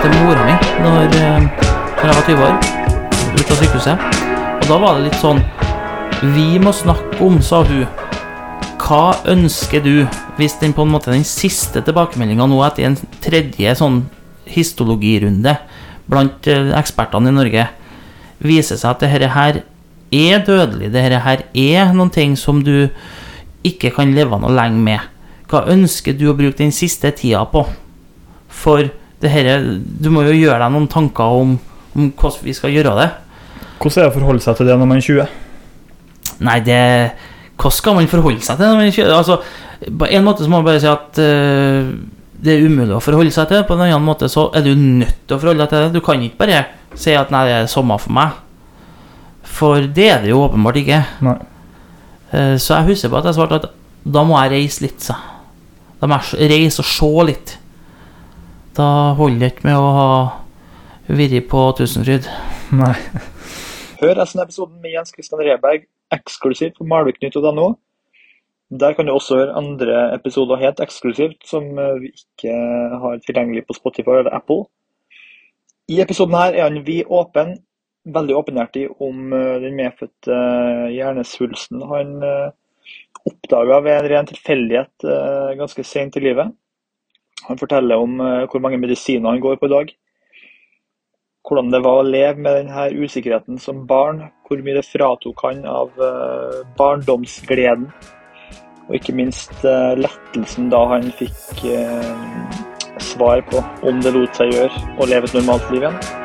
til mora mi når, eh, når jeg var 20 år. Ut av sykehuset. Og da var det litt sånn Vi må snakke om, sa hun. Hva ønsker du hvis den på en måte den siste tilbakemeldinga nå etter en tredje sånn histologirunde blant eh, ekspertene i Norge viser seg at dette her er dødelig, dette her er noen ting som du ikke kan leve noe lenge med. Hva ønsker du å bruke den siste tida på? For her, du må jo gjøre deg noen tanker om, om hvordan vi skal gjøre det. Hvordan er det å forholde seg til det når man er 20? Nei, det Hvordan skal man forholde seg til? når man kjører? Altså, på en måte så må man bare si at uh, det er umulig å forholde seg til. det. På en annen måte så er du nødt til å forholde deg til det. Du kan ikke bare si at nei, det er sommer for meg. For det er det jo åpenbart ikke. Nei. Eh, Så jeg husker på at jeg svarte at da må jeg reise litt, sa. Da må jeg reise og se litt. Da holder det ikke med å ha vært på Tusenfryd. Nei. Hør resten av episoden med Jens Christian Reberg eksklusivt på malveknytt.no. Der kan du også høre andre episoder helt eksklusivt, som eh, vi ikke har tilgjengelig på Spotify eller Apple. I episoden her er han vid åpen, veldig åpenhjertig om eh, den medfødte eh, hjernesvulsten han oppdaga ved en ren tilfeldighet ganske sent i livet. Han forteller om eh, hvor mange medisiner han går på i dag. Hvordan det var å leve med denne usikkerheten som barn. Hvor mye det fratok han av eh, barndomsgleden. Og ikke minst eh, lettelsen da han fikk svar på om det lot seg gjøre å leve et normalt liv igjen.